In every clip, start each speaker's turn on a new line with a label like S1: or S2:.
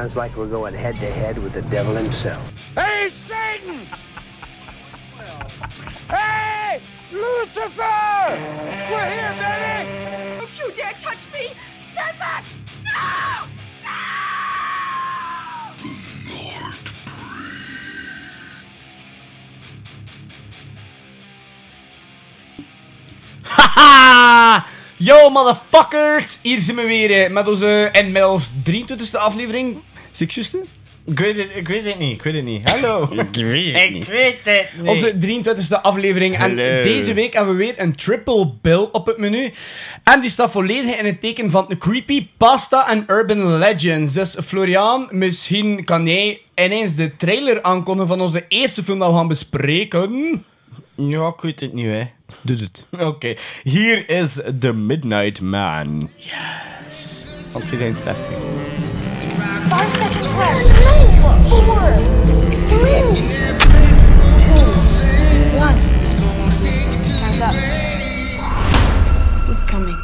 S1: sounds like we're going head to head with the devil himself.
S2: Hey, Satan! hey, Lucifer! We're here, baby!
S3: Don't you dare touch me! Stand back! No! No!
S4: Haha! Yo, motherfuckers! Hier zijn we weer eh, met onze inmiddels 23e aflevering. Zie ik juist, hè?
S5: Ik weet, het, ik weet het niet, ik weet het niet. Hallo.
S4: Ik weet
S5: ik weet het niet.
S4: Onze 23e aflevering. En deze week hebben we weer een triple bill op het menu. En die staat volledig in het teken van creepy pasta en urban legends. Dus Florian, misschien kan jij ineens de trailer aankondigen van onze eerste film dat we gaan bespreken.
S5: Ja, ik weet het niet, hè.
S4: Doe het.
S5: Oké, hier is The Midnight Man. Yes. Van 2016.
S6: Five seconds left. Four, three, two, one. Time's up. Who's coming?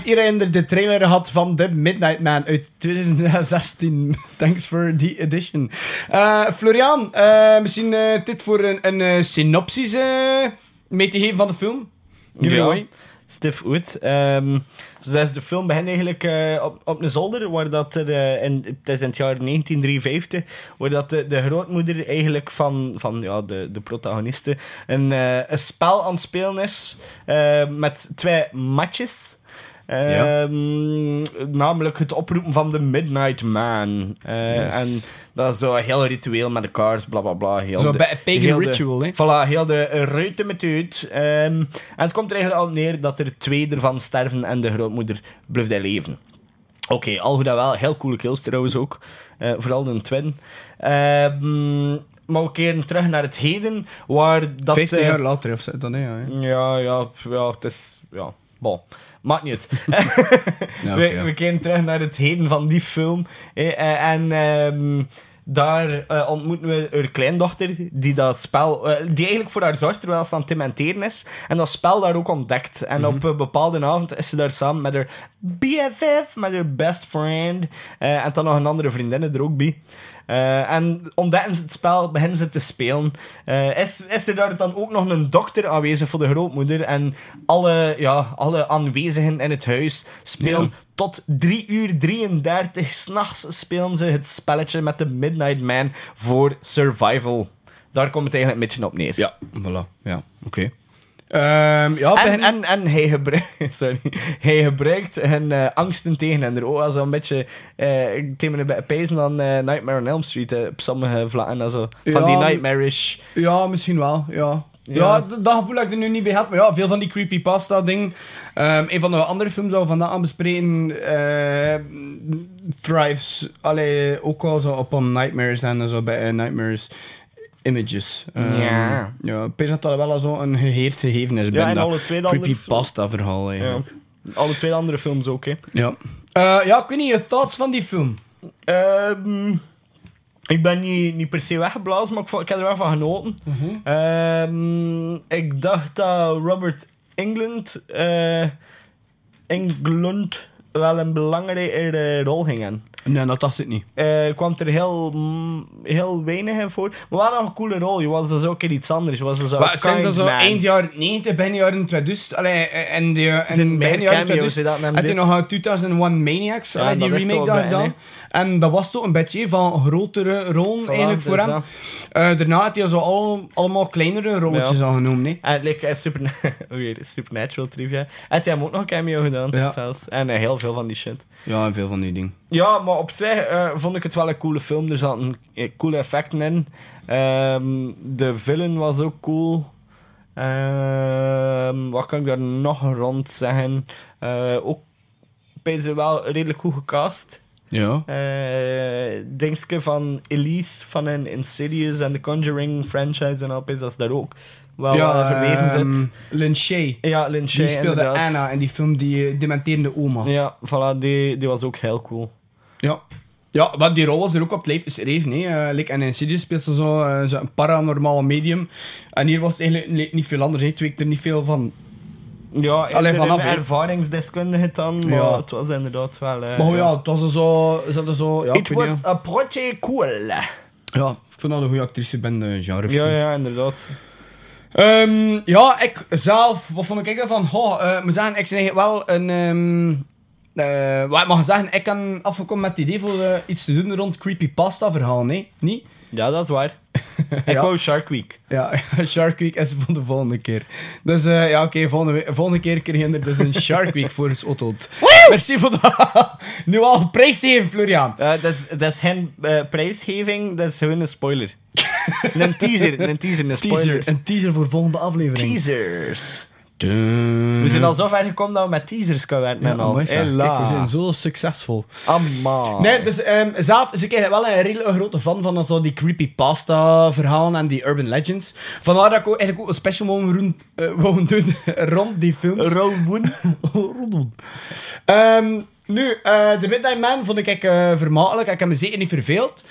S4: Hebben we de trailer gehad van The Midnight Man uit 2016. Thanks for the edition. Eh, Florian, eh, misschien eh, dit voor een, een synopsis mee te geven van de film? Give it
S5: Ja.
S4: away.
S5: Stiff Wood. Ehm, dus de film begint eigenlijk op, op een zolder, waar dat er, in, het is in het jaar 1953, waar dat de, de grootmoeder eigenlijk van, van ja, de, de protagonisten een, een spel aan het spelen is, met twee Ehm, Namelijk het oproepen van de Midnight Man. Eh,
S4: Yes.
S5: En dat is zo een heel ritueel met de kaars, bla bla bla. Heel
S4: Zo'n
S5: de-
S4: bij- pagan
S5: heel
S4: ritual, hè?
S5: Voilà, heel de ruiten met uit. Ehm, en het komt er eigenlijk al neer dat er twee ervan sterven en de grootmoeder blijft hij leven. Oké, al goed en wel. Heel coole kills trouwens ook. Eh, vooral de twin. Ehm, maar we keren terug naar het heden, waar dat...
S4: 15
S5: eh,
S4: jaar later of zo, dan, hè, ja.
S5: ja, ja, ja, het is... Ja, bon. Maakt niet uit.
S4: Ja,
S5: we, we keren terug naar het heden van die film. eh, en ehm, daar eh, ontmoeten we haar kleindochter, die dat spel... eh, die eigenlijk voor haar zorgt terwijl ze aan het dementeren is. En dat spel daar ook ontdekt. En op een bepaalde avond is ze daar samen met haar BFF, met haar best friend. en dan nog een andere vriendin er ook bij. Eh, en ontdekken ze het spel, beginnen ze te spelen. Eh, is, is er daar dan ook nog een dokter aanwezig voor de grootmoeder? En alle, ja, alle aanwezigen in het huis spelen
S4: Ja.
S5: tot 3 uur 33 s'nachts spelen ze het spelletje met de Midnight Man voor survival. Daar komt het eigenlijk een beetje op neer.
S4: Ja, voilà. Ja, oké. Ehm, ja,
S5: En,
S4: begin-
S5: en, en hij, gebruikt, sorry, hij gebruikt hun eh, angsten tegen hen. Er ook wel zo'n beetje tegen een pijzen dan eh, Nightmare on Elm Street eh, op sommige vlakken. en Zo. Van die nightmarish.
S4: Ja, misschien wel, ja. Ja, dat gevoel heb ik er nu niet bij gehad. Maar ja, veel van die creepypasta-dingen. Ehm een van de andere films dat we vandaag aan bespreken, thrives. Allee, ook wel zo op on nightmares en zo bij nightmares images. Ehm,
S5: Ja.
S4: Ja, ik dat dat wel zo een geheerd gegeven is.
S5: Ja, en
S4: dat
S5: alle twee de andere
S4: creepypasta-verhaal
S5: Ja.
S4: eigenlijk.
S5: Alle twee andere films ook, hè.
S4: Ja. Eh, ja, ik weet niet, je thoughts van die film?
S5: Ehm, ik ben niet, niet per se weggeblazen, maar ik, vond- ik heb er wel van genoten. Ehm, ik dacht dat Robert England, eh, Englund wel een belangrijke rol ging hebben.
S4: Nee, dat dacht ik niet.
S5: Eh, kwam er heel, mm, heel weinig in voor. Maar wel nog een coole rol. Je was dus ook in iets anders. Je was dus
S4: Maar sinds dat zo eind jaren 90, begin jaren 2000, allee, eh, en de, en
S5: Zijn
S4: begin jaren
S5: cameo's,
S4: 2000,
S5: hè, dat nam
S4: had je nog eh, 2001 Maniacs,
S5: Ja,
S4: allee, die remake
S5: bij,
S4: gedaan. En dat was toch een beetje van grotere rollen eigenlijk
S5: dus
S4: voor hem. Eh, daarna had hij zo al, allemaal kleinere rolletjes
S5: Ja.
S4: aangenomen. hè.
S5: En like, eh, super, weer Supernatural trivia. Had hij hem ook nog een cameo gedaan,
S4: Ja.
S5: zelfs. En eh, heel veel van die shit.
S4: Ja, en veel van die dingen.
S5: Ja, maar op zich vond ik het wel een coole film. Er zaten coole effecten in. Ehm, de villain was ook cool. Ehm, wat kan ik daar nog rond zeggen? Ook bij ze wel redelijk goed gecast.
S4: Ja.
S5: Eh dingske van Elise van een Insidious en de Conjuring franchise en al, dat is daar ook wel
S4: ja,
S5: eh, verweven
S4: ehm,
S5: zit.
S4: Lynn Shay.
S5: Ja, Lynn Shay,
S4: Die speelde
S5: inderdaad.
S4: Anna in die film, die eh, dementerende oma.
S5: Ja, voilà, die, die was ook heel cool.
S4: Ja. Ja, maar die rol was er ook op het lijf geschreven. Eh, like, en in Insidious speelt ze zo, zo een paranormaal medium. En hier was het eigenlijk ni- niet veel anders. hè. Het week er niet veel van.
S5: Ja,
S4: Allee, vanaf,
S5: een ervaringsdeskundige dan, maar
S4: Ja.
S5: het was inderdaad wel... eh,
S4: Maar ja, het was er zo... Ze hadden zo ja,
S5: It was
S4: niet,
S5: a pretty cool.
S4: ja, ik vind dat een goede actrice bij de genre
S5: Ja, ja, inderdaad.
S4: Ehm, ja, ik zelf, wat vond ik ervan? Oh, eh moet zeggen, ik ben eigenlijk wel een. ehm eh, wat ik mag zeggen, ik kan afgekomen met het idee voor eh, iets te doen rond creepypasta verhaal, nee? Niet?
S5: Ja, dat is waar. ik wou Shark Week.
S4: Ja, Shark Week is voor de volgende keer. Dus eh, ja, oké, volgende, volgende keer krijg je er dus een Shark Week voor ons Ottoed. Merci voor dat. Nu al prijs te geven, Florian.
S5: Eh, dat, is, dat is geen eh, prijsgeving, dat is gewoon een spoiler. een teaser, een teaser, een spoiler.
S4: Teaser, een teaser voor volgende aflevering.
S5: Teasers. We zijn al zo ver gekomen dat we met teasers kunnen werken.
S4: Ja,
S5: en al.
S4: Kijk, we zijn zo succesvol.
S5: Amman.
S4: Nee, dus ehm, zelf is ik eigenlijk wel een redelijk grote fan van zo die creepypasta verhalen en die urban legends. Vandaar dat ik ook, eigenlijk ook een special wou rond, eh, wou doen rond die films.
S5: Rowan.
S4: Rondom. Ehm, nu, eh The Midnight Man vond ik eh vermakelijk. Ik heb me zeker niet verveeld.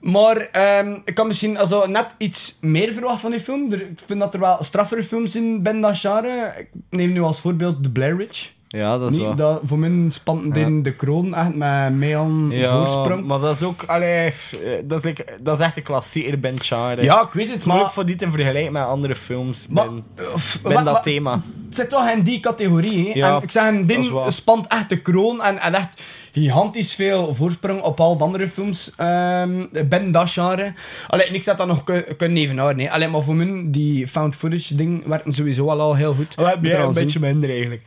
S4: Maar ehm, ik kan misschien also, net iets meer verwachten van die film. Ik vind dat er wel straffere films in ben dat genre. Ik neem nu als voorbeeld The Blair Witch.
S5: Ja, dat is
S4: Niet,
S5: wel.
S4: dat, voor mij spant in de kroon echt met mij aan
S5: Ja,
S4: voorsprong.
S5: maar dat is ook... Allee, eh, dat, is, like- dat is echt een klassieker ben.
S4: Ja, ik weet het,
S5: moeilijk
S4: maar...
S5: voor die te vergelijken met andere films.
S4: Maar-
S5: ben, ben
S4: wat-
S5: dat thema.
S4: Het zit toch in die categorie. Hè?
S5: Ja,
S4: en ik zeg, een
S5: waar.
S4: spant echt de kroon en, en echt gigantisch veel voorsprong op al de andere films ehm binnen dat genre. Allee, niks dat dat nog kun- kunnen evenaren. hè. Allee, maar voor mij, die found footage ding werken sowieso al, al heel goed. Er
S5: een beetje minder eigenlijk.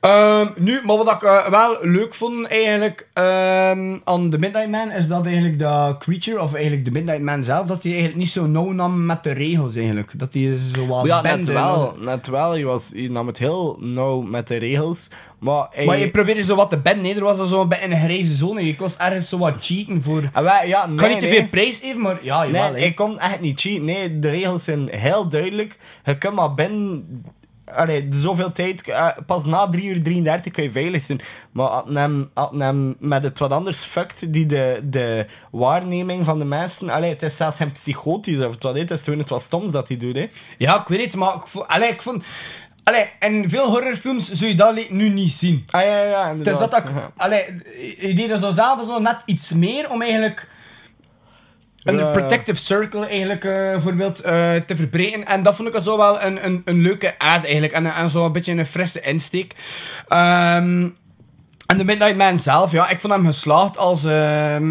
S4: Ehm, nu, maar wat ik eh, wel leuk vond eigenlijk ehm, aan The Midnight Man is dat eigenlijk de creature, of eigenlijk de Midnight Man zelf, dat hij eigenlijk niet zo nauw nam met de regels eigenlijk. Dat hij zo wat
S5: ja, net wel. Net wel. Je, was, nam het heel nauw met de regels. Maar, hij,
S4: Maar je probeerde zo wat te benden, nee. er was zo een beetje een grijze zone. Je kost ergens zo wat cheaten voor...
S5: Ah, wij- ja, nee,
S4: Ik kan niet te
S5: nee.
S4: veel prijs geven, maar ja,
S5: Nee,
S4: jawel. hè.
S5: ik kon echt niet cheaten. Nee, de regels zijn heel duidelijk. Je kunt maar binnen... Allee, zoveel tijd... eh, pas na 3 uur 33 kun je veilig zijn. Maar als hem, hem met het wat anders fuckt, die de, de waarneming van de mensen... Allee, het is zelfs geen psychotisch of het wat. Het is gewoon het wat stoms dat hij doet. Hè.
S4: Ja, ik weet het, maar ik. Allee, ik vond... Allee, in veel horrorfilms zul je dat nu niet zien.
S5: Ah ja, ja,
S4: Dus
S5: inderdaad.
S4: dat ik... Allee, je deed er zo zelf zo net iets meer om eigenlijk... Een protective circle eigenlijk eh, bijvoorbeeld eh, te verbreden. En dat vond ik al zo wel een, een, een leuke aard eigenlijk. En, en zo een beetje een frisse insteek. Ehm, En de Midnight Man zelf, ja, ik vond hem geslaagd als,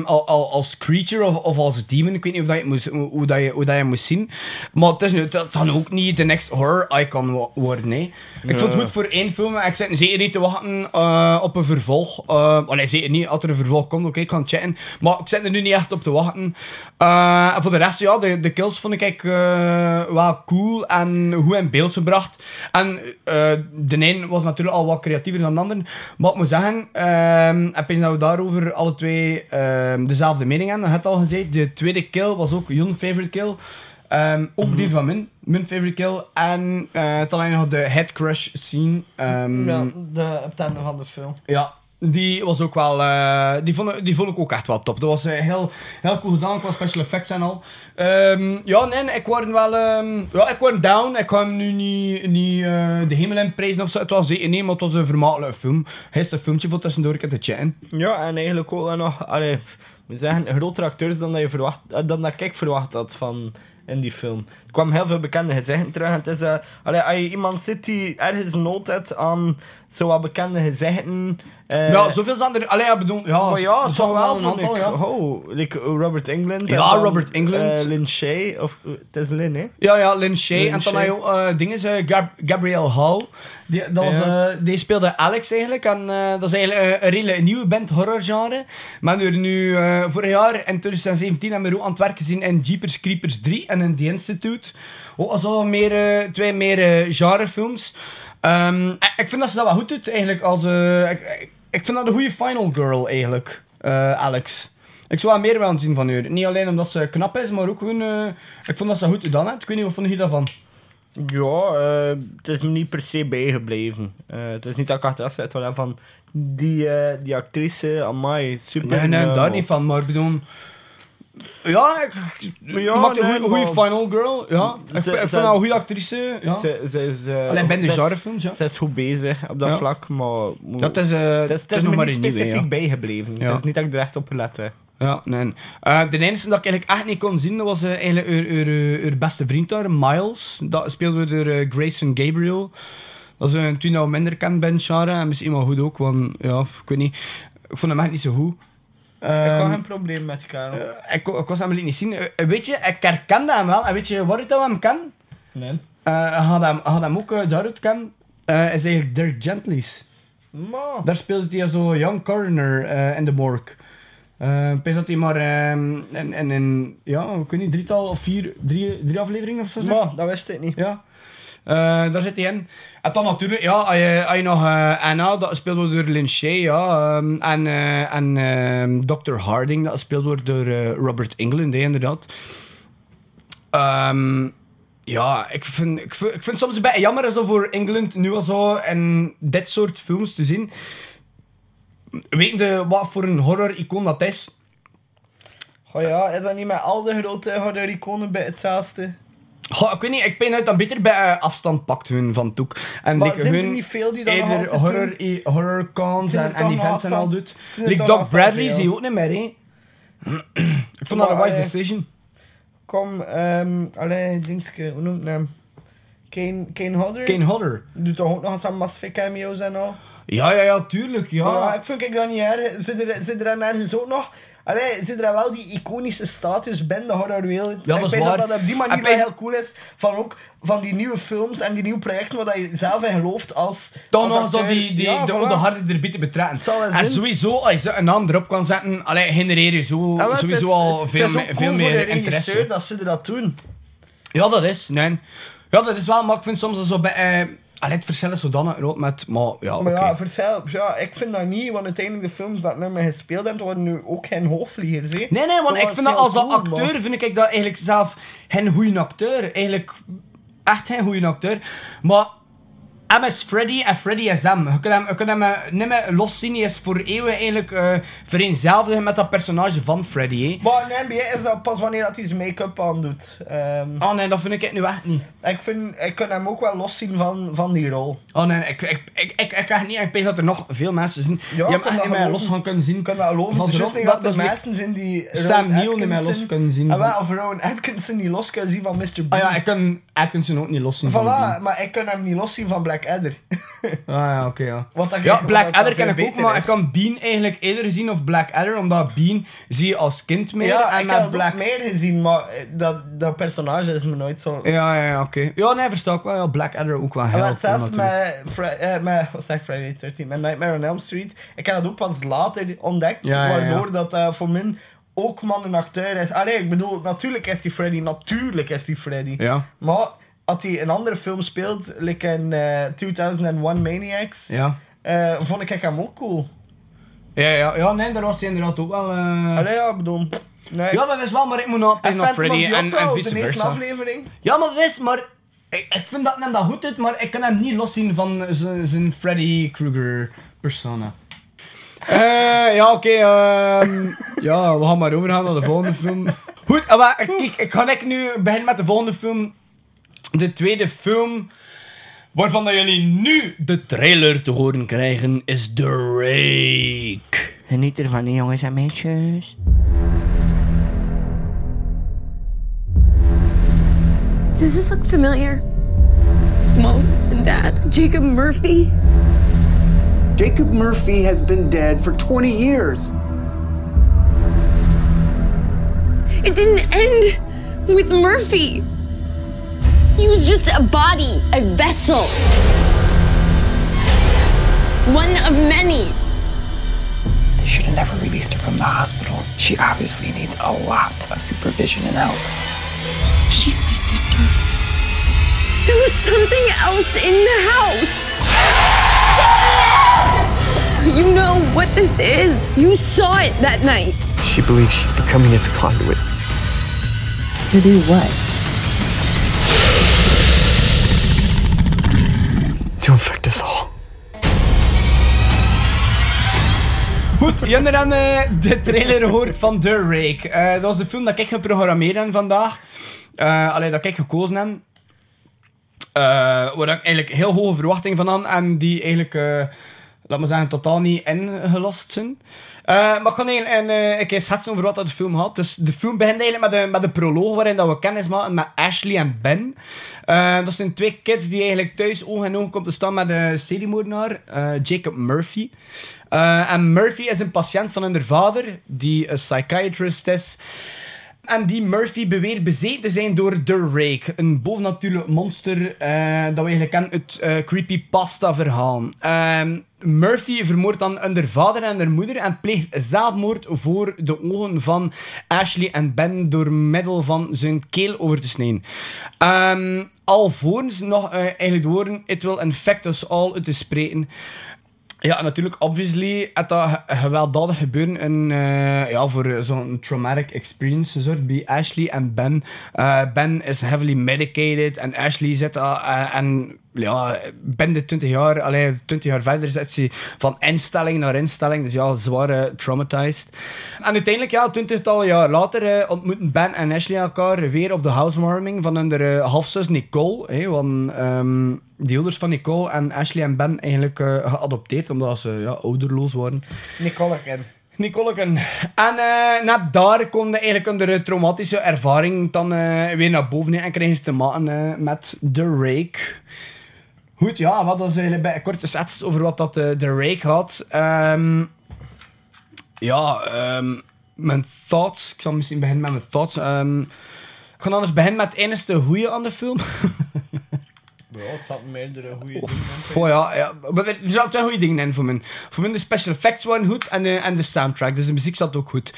S4: al, al- als creature of, of als demon. Ik weet niet of dat je moest, hoe, hoe dat je, hoe dat je moest zien. Maar het, is nu, dat kan ook niet de next horror icon wo- worden. Ik vond het goed voor één film. maar Ik zit zeker niet te wachten eh, op een vervolg. Uh, allee, zeker niet. Als er een vervolg komt, oké, ik kan checken. Maar ik zit er nu niet echt op te wachten. Eh, en voor de rest, ja, de, de kills vond ik eh, wel cool en goed in beeld gebracht. En de een was natuurlijk al wat creatiever dan de ander. Maar ik moet zeggen, ehm heb je nou daarover alle twee ehm, dezelfde mening hebben? Je hebt al gezegd, de tweede kill was ook John's favorite kill. Ehm, ook die van mijn, mijn favorite kill. En eh het alleen nog de head crush scene. Ehm,
S5: Ja, de, het einde van de film.
S4: ja, die was ook wel. eh, die, vond, die vond ik ook echt wel top. Dat was eh, heel, heel cool gedaan qua special effects en al. Ehm, ja, nee, ik word wel. ehm, ja, ik word down. Ik ga hem nu niet, niet eh, de hemel in prijzen of zo. Het was niet, maar het was een vermakelijke film. Is een filmpje voor tussendoor te chatten.
S5: Ja, en eigenlijk ook wel nog, allee, moet zeggen, grotere acteurs dan dat, je verwacht, dan dat ik verwacht had van in die film. Er kwamen heel veel bekende gezichten terug. En het is, eh, allee, als je iemand zit die ergens nood heeft aan zo wat bekende gezichten. eh,
S4: ja, zoveel zijn er. Allee, ik bedoel, ja,
S5: maar ja, toch wel
S4: een aantal,
S5: ik,
S4: ja.
S5: oh, like Robert England.
S4: Ja,
S5: dan,
S4: Robert Englund.
S5: eh, Lin Shay, of het is Lin, hè?
S4: Ja, ja, Lin Shay.
S5: Lin
S4: en dan had je ook dingen, Gab Gabrielle Howe. Die, dat was,
S5: Ja.
S4: die speelde Alex eigenlijk. En dat is eigenlijk een redelijk nieuwe band, horrorgenre. Maar nu, nu vorig jaar, in 2017, hebben we ook aan het werk gezien in Jeepers Creepers 3 en in The Institute. Ook al zo meer, eh, twee meer eh, genrefilms. Ehm, ik- vind dat ze dat wel goed doet, eigenlijk. Als, ik, ik, vind dat een goede final girl, eigenlijk. Alex. Ik zou wel meer willen zien van haar. Niet alleen omdat ze knap is, maar ook gewoon... ik vond dat ze goed gedaan heeft. Ik weet niet, wat vond je daarvan?
S5: Ja, het is me niet per se bijgebleven. Het is niet dat ik achteraf zit van die, die actrice, amai, super.
S4: Nee, nee, daar niet van, maar ik bedoel... Ja, ik,
S5: Ja,
S4: maakt een goede
S5: maar-
S4: final girl. Ja. Ik,
S5: Ze-
S4: ik
S5: ze-
S4: vind haar een goede actrice. Ja.
S5: Ze, ze is, eh,
S4: Alleen bij de genrefilms, ja.
S5: Ze is goed bezig op dat
S4: Ja.
S5: vlak, maar...
S4: Dat is, eh,
S5: het is,
S4: het
S5: het
S4: is
S5: is
S4: nog
S5: me
S4: maar
S5: niet
S4: een nieuwe,
S5: specifiek
S4: ja.
S5: bijgebleven.
S4: Ja.
S5: Het is niet dat ik er echt op gelet heb.
S4: Ja, nee. Eh, de enige dat ik eigenlijk echt niet kon zien, dat was eh, eigenlijk haar, haar, haar- haar beste vriend daar, Miles. Dat speelde door Grayson Gabriel. Dat is een toen al minder kent ben genre, en misschien wel goed ook, want ja, ik weet niet. Ik vond hem echt niet zo goed.
S5: Ik had
S4: Ehm,
S5: geen probleem met Karel.
S4: ik, ik was hem niet zien. Eh, weet je, ik herkende hem wel. En weet je waar ik dat hem ken?
S5: nee.
S4: Eh, had hem, had hem ook uh, daaruit ken. Eh, is eigenlijk Dirk Gently's. Daar speelde hij zo young coroner eh, in de morgue. Eh, ik denk dat hij maar ehm, in, in, in, ja, ik weet niet, drietal of vier, drie, drie afleveringen of zo.
S5: Maar, dat wist ik niet.
S4: Ja. Eh, daar zit hij in. En dan natuurlijk, ja, als je, nog eh, Anna, dat speelt wordt door Shay, ja. ehm, en eh, en ehm, Dr. Harding, dat speelt wordt door Robert Englund, hè, inderdaad. Ehm, ja, ik vind, ik, vind, ik vind soms een beetje jammer zo voor Engeland nu al zo in dit soort films te zien. Weet je wat voor een horror-icoon dat is?
S5: Oh ja, is dat niet met al de grote horror-iconen bij hetzelfde?
S4: Goh, ik weet niet, ik ben uit dat beter bij eh, afstand pakt hun van Toek. En
S5: Maar zijn er niet veel die dat nog
S4: horror,
S5: doen?
S4: horror cons en, en events en al doet. Like Doc Bradley zie je ook niet meer, hè. ik vond dat een wise
S5: eh,
S4: decision.
S5: Kom, ehm, allee, dingske, hoe noemt hem? Kane, Kane Hodder?
S4: Kane Hodder.
S5: Doet toch ook nog eens aan Mass cameo's en al?
S4: Ja, ja, ja, tuurlijk, ja.
S5: Ja, ik vind ik dat niet erg. Zit er, zit er dan ergens ook nog... Allee, zit er wel die iconische status bij de horrorwereld?
S4: Ja, dat
S5: ik
S4: is
S5: weet
S4: waar.
S5: dat dat op die manier wel heel cool is. Van ook van die nieuwe films en die nieuwe projecten waar dat je zelf in gelooft als
S4: Dan nog
S5: acteur.
S4: die, die,
S5: Ja,
S4: de,
S5: voilà.
S4: de harde erbij te betrekken. En sowieso, als je een naam erop kan zetten, allee, genereer je zo,
S5: Ja, het
S4: sowieso
S5: is-
S4: al veel, me- veel
S5: voor
S4: meer
S5: de regisseur
S4: interesse.
S5: dat ze dat doen.
S4: Ja, dat is, nee. Ja, dat is wel, maar ik vind soms dat zo bij... eh, allee, het verschil is zodanig groot met... Maar ja,
S5: Maar
S4: oké.
S5: ja, verschil, ja, ik vind dat niet, want uiteindelijk de films dat nu met gespeeld hebben, worden nu ook geen hoogvliegers. Hè.
S4: Nee, nee, want ik
S5: was
S4: vind dat
S5: heel
S4: als
S5: cool,
S4: acteur
S5: maar-
S4: vind ik dat eigenlijk zelf geen goede acteur. Eigenlijk echt geen goede acteur. Maar hem is Freddy en Freddy is hem. Je kunt hem, je kunt hem eh, niet meer los zien. Hij is voor eeuwig eigenlijk eh vereenzelvigd met dat personage van Freddy. Hè.
S5: Maar in NBA is dat pas wanneer dat hij zijn make-up aandoet. Ehm
S4: Oh nee, dat vind ik nu echt niet.
S5: ik, vind, ik kan hem ook wel loszien van, van die rol.
S4: Oh nee, ik, ik, ik, ik, ik kan niet. Ik denk dat er nog veel mensen zijn die
S5: ik
S4: hem
S5: kan
S4: echt niet meer los gaan kunnen zien.
S5: Ik kan dat geloven.
S4: Van
S5: Het niet dat,
S4: dat is
S5: mensen zijn die
S4: Sam Neill niet meer
S5: Atkinson-
S4: los kunnen zien
S5: Ah, wel,
S4: van-
S5: of Rowan Atkinson niet los kunnen zien van Mr. Bean.
S4: Ah ja, ik kan Atkinson ook niet los zien. van
S5: Voilà,
S4: die.
S5: maar ik kan hem niet loszien van Black Adder.
S4: Ah ja, oké, ja.
S5: Wat dat
S4: Ja, Blackadder
S5: veel
S4: ken ik ook, maar ik kan Bean eigenlijk eerder gezien of Blackadder, omdat Bean zie je als kind meer
S5: Ja,
S4: en
S5: ik heb
S4: Black...
S5: Black... meer gezien, maar eh, dat, dat personage is me nooit zo...
S4: Ja, ja, ja, oké. Ja, nee, versta ik wel. Ja, Blackadder ook wel
S5: En
S4: heel
S5: wat
S4: cool
S5: zelfs met, eh, met, wat zeg ik, Friday 13, met Nightmare on Elm Street, ik heb dat ook pas later ontdekt,
S4: Ja, ja, ja.
S5: waardoor dat eh, voor mij ook man een acteur is. Allee, ik bedoel, natuurlijk is die Freddy, natuurlijk is die Freddy.
S4: Ja,
S5: Maar als hij een andere film speelt, like in eh, 2001 Maniacs,
S4: ja.
S5: eh, vond ik hem ook cool.
S4: Ja, ja, ja, nee, daar was hij inderdaad ook wel... eh,
S5: Allee, ja, bedoel... Nee.
S4: Ja, dat is wel, maar ik moet nog
S5: of
S4: Freddy en, en vice
S5: de eerste
S4: versa.
S5: aflevering.
S4: Ja, maar dat is, maar... Ik, ik vind dat neemt dat goed uit, maar ik kan hem niet loszien van zijn Freddy Krueger persona. Eh, ja, oké. ehm, ja, we gaan maar overgaan naar de volgende film. Goed, maar, kijk, ik ga ik nu beginnen met de volgende film. De tweede film waarvan dat jullie nu de trailer te horen krijgen is The Rake.
S7: Geniet ervan, jongens en meisjes.
S3: Does this look familiar? Mom and Dad, Jacob Murphy.
S8: Jacob Murphy has been dead for 20 years.
S3: It didn't end with Murphy. He was just a body, a vessel. One of many.
S9: They should have never released her from the hospital. She obviously needs a lot of supervision and help.
S3: She's my sister. There was something else in the house. You know what this is. You saw it that night.
S9: She believes she's becoming its conduit. To do what? To infect us all.
S4: Goed, jullie hebben dan eh, de trailer gehoord van The Rake. Eh, dat was de film dat ik geprogrammeerd heb vandaag. Eh alleen dat ik gekozen heb. Eh, waar ik eigenlijk heel hoge verwachtingen van had en die eigenlijk, laat maar zeggen, totaal niet ingelost zijn. Eh, maar ik kan een, eh, een keer schetsen over wat dat de film had. Dus de film begint eigenlijk met een, met een proloog waarin dat we kennis maken met Ashley en Ben. Eh, dat zijn twee kids die eigenlijk thuis oog in oog komen te staan met de seriemoordenaar, eh, Jacob Murphy. En Murphy is een patiënt van hun vader, die een psychiatrist is. En die Murphy beweert bezeten te zijn door The Rake. Een bovennatuurlijk monster dat we eigenlijk kennen uit eh creepypasta-verhalen. Ehm, Murphy vermoordt dan hun vader en hun moeder en pleegt zelfmoord voor de ogen van Ashley en Ben door middel van zijn keel over te snijden. Ehm alvorens nog eh, eigenlijk de It will infect us all te spreken. Ja, natuurlijk, obviously, het dat ge- gewelddadig gebeuren een, eh, ja, voor zo'n traumatic experience zorgt bij Ashley en Ben. Eh, ben is heavily medicated en Ashley zit en ja, Ben de 20 jaar, allee, 20 jaar verder zit ze van instelling naar instelling, dus ja, zwaar eh, traumatized. En uiteindelijk, ja, twintigtal jaar later eh, ontmoeten Ben en Ashley elkaar weer op de housewarming van hun eh, halfzus Nicole, hè, want ehm, die ouders van Nicole en Ashley en Ben eigenlijk geadopteerd, omdat ze ja, ouderloos waren.
S5: Nicole ken.
S4: Nicoleken. En eh net daar komt eigenlijk onder een traumatische ervaring dan weer naar boven en krijgen ze te maken met The Rake. Goed, ja, wat is eigenlijk bij een korte sets over wat dat eh, The Rake had. Ehm, ja, ehm, mijn thoughts. Ik zal misschien beginnen met mijn thoughts. Ehm, ik ga anders beginnen met het enige goede aan de film.
S5: Bro, het zat meerdere goede dingen
S4: Oh ja, ja, maar er zaten twee goede dingen in voor mij. Voor mij de special effects waren goed en de, en de soundtrack. Dus de muziek zat ook goed.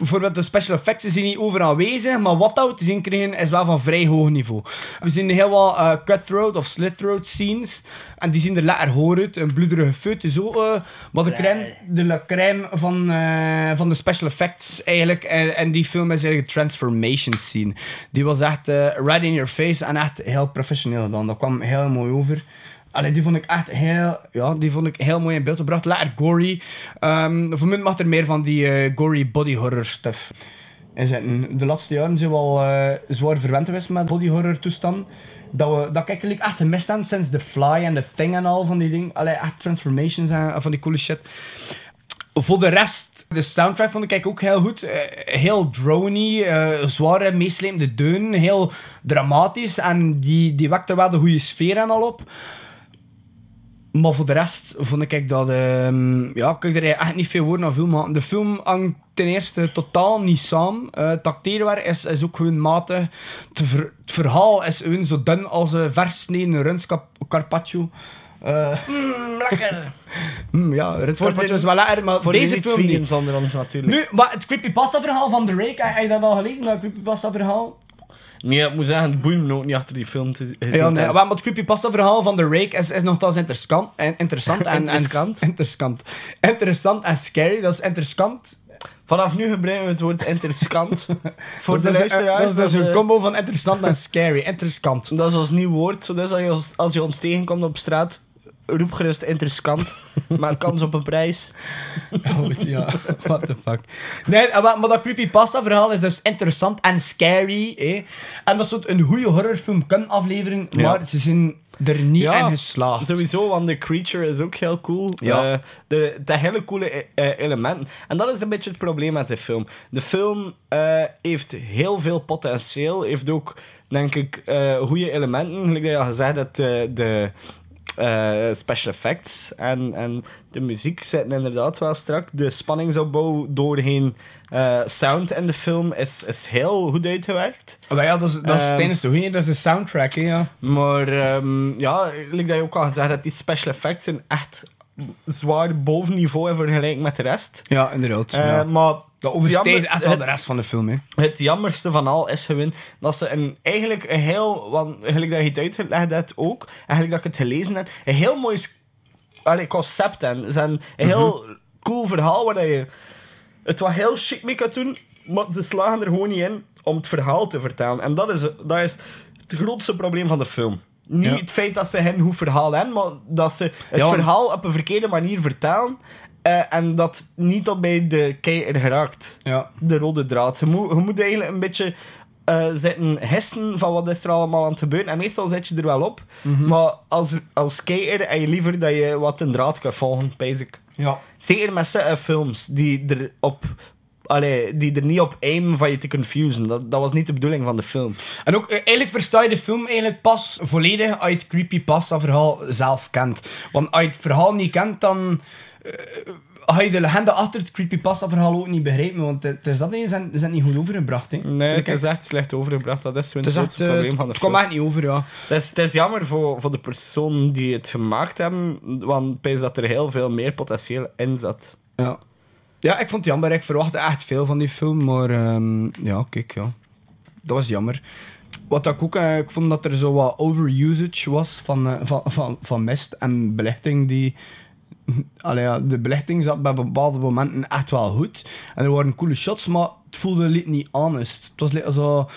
S4: Bijvoorbeeld de special effects zijn niet overal aanwezig, maar wat dat we te zien kregen is wel van vrij hoog niveau. We zien heel wat eh, cutthroat of slit-throat scenes en die zien er lekker hoor uit. Een bloederige feut, zo. eh maar de crème, de la crème van, eh, van de special effects eigenlijk. En, en die film is eigenlijk een transformation scene. Die was echt eh, right in your face en echt heel professioneel gedaan. Dat kwam heel mooi over. Allee, die vond ik echt heel, ja, die vond ik heel mooi in beeld gebracht. Lekker gory. Ehm voor mij mag er meer van die eh, gory body horror stuff. De laatste jaren zijn we al eh, zwaar verwend geweest met body horror toestanden. Dat, we, dat ik echt gemist heb sinds The Fly en The Thing en al van die dingen. Allee, echt transformations en van die coole shit. Voor de rest, de soundtrack vond ik ook heel goed. Eh, heel drony, eh, zware, meeslepende deunen. Heel dramatisch. En die, die wekte wel de goede sfeer en al op. Maar voor de rest vond ik dat... ehm, ja, ik er echt niet veel woorden aan veel maken. De film hangt ten eerste totaal niet samen. Het acteerwerk is, is ook gewoon matig. Het, ver- het verhaal is gewoon zo dun als een versneden rundskap carpaccio. Eh,
S5: lekker.
S4: mm, ja, rundskapaccio is wel lekker, maar
S5: Voor
S4: deze film niet.
S5: zonder ons natuurlijk.
S4: Nu, maar het creepypasta-verhaal van The Rake, heb je dat al gelezen, dat creepypasta-verhaal?
S5: Nee, ik moet zeggen, het boeit me ook niet achter die film te gezien
S4: Ja, nee, maar het creepypasta-verhaal van The Rake is, is nogthans interessant, en, interessant en...
S5: Interessant?
S4: En, interessant. Interessant en scary, dat is interessant.
S5: Vanaf nu gebruiken we het woord interessant. Voor de
S4: is,
S5: luisteraars.
S4: dat is dus een
S5: eh,
S4: combo van interessant en scary. Interessant.
S5: Dat is ons nieuw woord. Dus als je, als je ons tegenkomt op straat, roep gerust interessant. Maak kans op een prijs.
S4: Oh, ja, what the fuck. Nee, eh, maar, maar dat creepypasta-verhaal is dus interessant en scary. Eh? En dat soort een goede horrorfilm kan afleveren,
S5: Ja.
S4: maar ze zijn er niet in geslaagd.
S5: Sowieso, want de creature is ook heel cool.
S4: Ja.
S5: Eh, de, de hele coole eh, elementen. En dat is een beetje het probleem met de film. De film eh, heeft heel veel potentieel. Heeft ook, denk ik, eh goede elementen. Gelijk dat je al gezegd hebt, de, eh, special effects en, en de muziek zitten inderdaad wel strak. De spanningsopbouw doorheen eh, sound in de film is, is heel goed uitgewerkt.
S4: Maar ja, dat is, dat is tijdens de goeie, dat is de soundtrack, hè, ja.
S5: Maar ehm, ja, like dat je ook al gezegd hebt, die special effects zijn echt zwaar boven niveau in vergelijking met de rest.
S4: Ja, inderdaad. Ja.
S5: Maar
S4: Dat overstijgt echt wel de rest van de film, hè.
S5: Het jammerste van al is gewoon dat ze een, eigenlijk een heel, want eigenlijk dat je het uitgelegd hebt ook, eigenlijk dat ik het gelezen heb, een heel mooi allee, concept en Ze zijn een heel cool verhaal waar je het wat heel chic mee kan doen, maar ze slagen er gewoon niet in om het verhaal te vertellen. En dat is, dat is het grootste probleem van de film. Niet
S4: Ja.
S5: het feit dat ze geen goed verhaal hebben, maar dat ze het
S4: Ja,
S5: verhaal op een verkeerde manier vertellen. Eh, en dat niet tot bij de kijker geraakt
S4: Ja.
S5: de rode draad. Je moet, je moet eigenlijk een beetje eh, zitten hissen van wat is er allemaal aan het gebeuren. En meestal zet je er wel op.
S4: Mhm.
S5: Maar als, als kijker heb je liever dat je wat een draad kan volgen, basic.
S4: Ja.
S5: Zeker met zulke films die er op... Allee, die er niet op aimen van je te confusen. Dat, dat was niet de bedoeling van de film.
S4: En ook, eh, eigenlijk versta je de film eigenlijk pas volledig als je het creepypasta-verhaal zelf kent. Want als je het verhaal niet kent, dan ga je de legende achter het creepypasta-verhaal ook niet begrijpen. Want het is dat niet, ze zijn, niet goed overgebracht. Hè.
S5: Nee, het is echt slecht overgebracht. Dat is
S4: Het
S5: het grootste
S4: eh,
S5: probleem van de
S4: het
S5: film.
S4: kwam echt niet over, ja.
S5: Het is, het is jammer voor, voor de personen die het gemaakt hebben, want ik dat er heel veel meer potentieel in zat.
S4: Ja. Ja, ik vond het jammer. Ik verwachtte echt veel van die film. Maar ehm, ja, kijk, ja. Dat was jammer. Wat ik ook... eh, ik vond dat er zo wat overusage was van, eh, van, van, van mist en belichting die... De belichting zat bij bepaalde momenten echt wel goed. En er waren coole shots, maar het voelde niet honest. Het was zo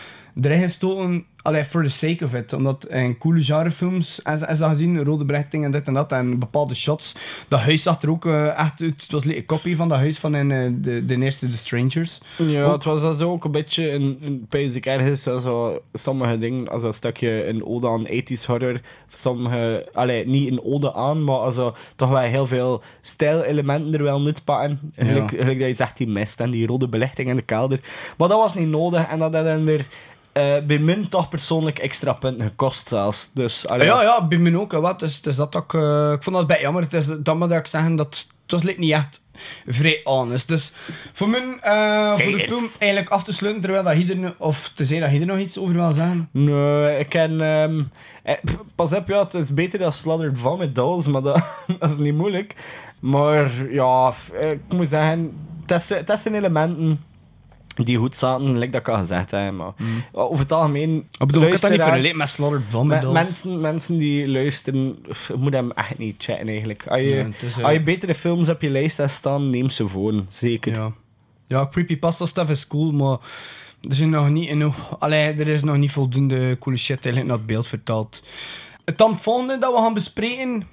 S4: erin gestoken, allee, for the sake of it. Omdat in coole genrefilms, is, is dat gezien, rode belichting en dit en dat, en bepaalde shots. Dat huis zag er ook eh, echt uit. Het was een kopie van dat huis van in, eh, de, de eerste The Strangers.
S5: Ja,
S4: Ook-
S5: het was dat zo ook een beetje een, een basic ergens, zo, sommige dingen, als een stukje een ode aan 80s horror, sommige, allee, niet een ode aan, maar also, toch wel heel veel stijlelementen er wel nut pakken. Gelijk, dat je zegt, die mist en die rode belichting in de kelder. Maar dat was niet nodig en dat had er eh, bij min toch persoonlijk extra punten gekost zelfs. Dus, allee,
S4: ja, ja, bij mij ook. hè, Wat. Dus, dus dat ook, eh, ik vond dat bij jammer. Het is, dat moet ik zeggen dat het was niet echt vrij honest. Dus voor mij, eh, voor de film eigenlijk af te sluiten, terwijl dat hier, of te zeggen dat je er nog iets over wil zeggen.
S5: Nee, ik ken... ehm, eh, pas op, ja, het is beter dan Slaughtered Vomit Dolls, maar dat, dat is niet moeilijk. Maar ja, ik moet zeggen, het is- het is zijn elementen die goed zaten, like dat ik al gezegd heb. Maar over het algemeen...
S4: Ik bedoel, ik dat niet vergeleken met
S5: me-
S4: Dolls.
S5: Mensen, mensen die luisteren, moet hem echt niet checken eigenlijk. Als je,
S4: Nee, het is, eh,
S5: als je betere films op je lijst hebt staan, neem ze voor. Zeker.
S4: Ja. Ja, creepypasta stuff is cool, maar er, zijn nog niet genoeg, allee, er is nog niet voldoende coole shit eigenlijk naar het beeld vertaald. Het volgende dat we gaan bespreken,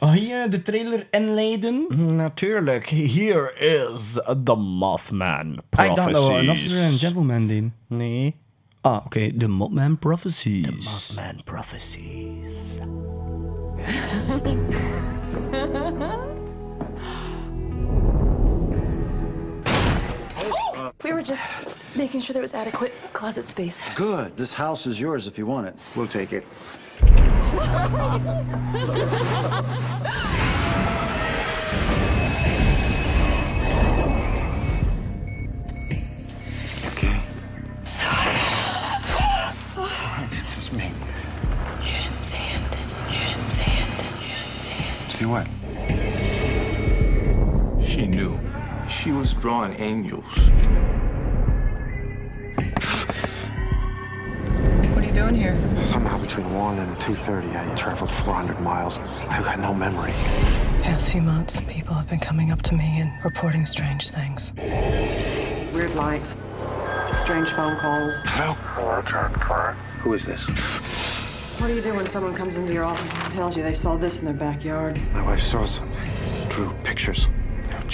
S4: ga je de trailer inleiden?
S5: Natuurlijk. Here is The Mothman
S4: Ah, ik dacht dat we een
S5: Prophecies.
S4: Officer and Gentleman deden.
S5: Nee.
S4: Ah, oké. The Mothman Prophecies.
S5: Mothman Prophecies.
S10: Uh, we were just making sure there was adequate closet space.
S11: Good. This house is yours if you want it. We'll take it.
S12: Okay. It's just me.
S6: You didn't see it, did you? You didn't see it. You didn't see it.
S12: See what? She was drawing angels.
S10: What are you doing here?
S11: Somehow between 1 and 2.30, I traveled 400 miles. I've got no memory.
S13: Past few months, people have been coming up to me and reporting strange things. Weird lights, strange phone calls.
S11: Hello? Who is this?
S13: What do you do when someone comes into your office and tells you they saw this in their backyard?
S11: My wife saw some. Drew pictures.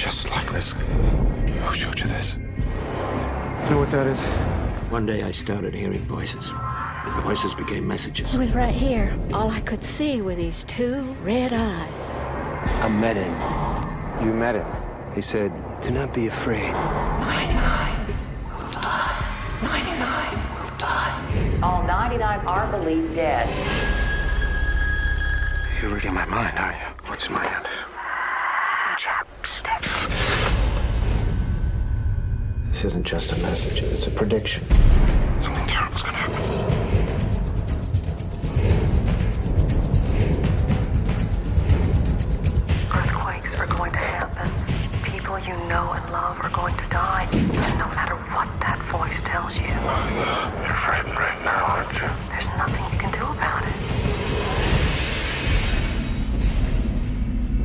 S11: They were just like this. Who showed you this? You Know what that is?
S1: One day I started hearing voices. The voices became messages.
S6: He was right here. All I could see were these two red eyes.
S1: I met him.
S11: You met him. He said,
S1: Do not be afraid.
S6: 99 will die. 99 will die.
S14: All 99 are believed dead.
S11: You're reading my mind, are you? What's in my hand? This isn't just a message, it's a prediction. Something terrible's gonna happen.
S13: Earthquakes are going to happen. People you know and love are going to die. And no matter what that voice tells you,
S11: You're frightened right now, aren't you?
S13: there's nothing you can do about it.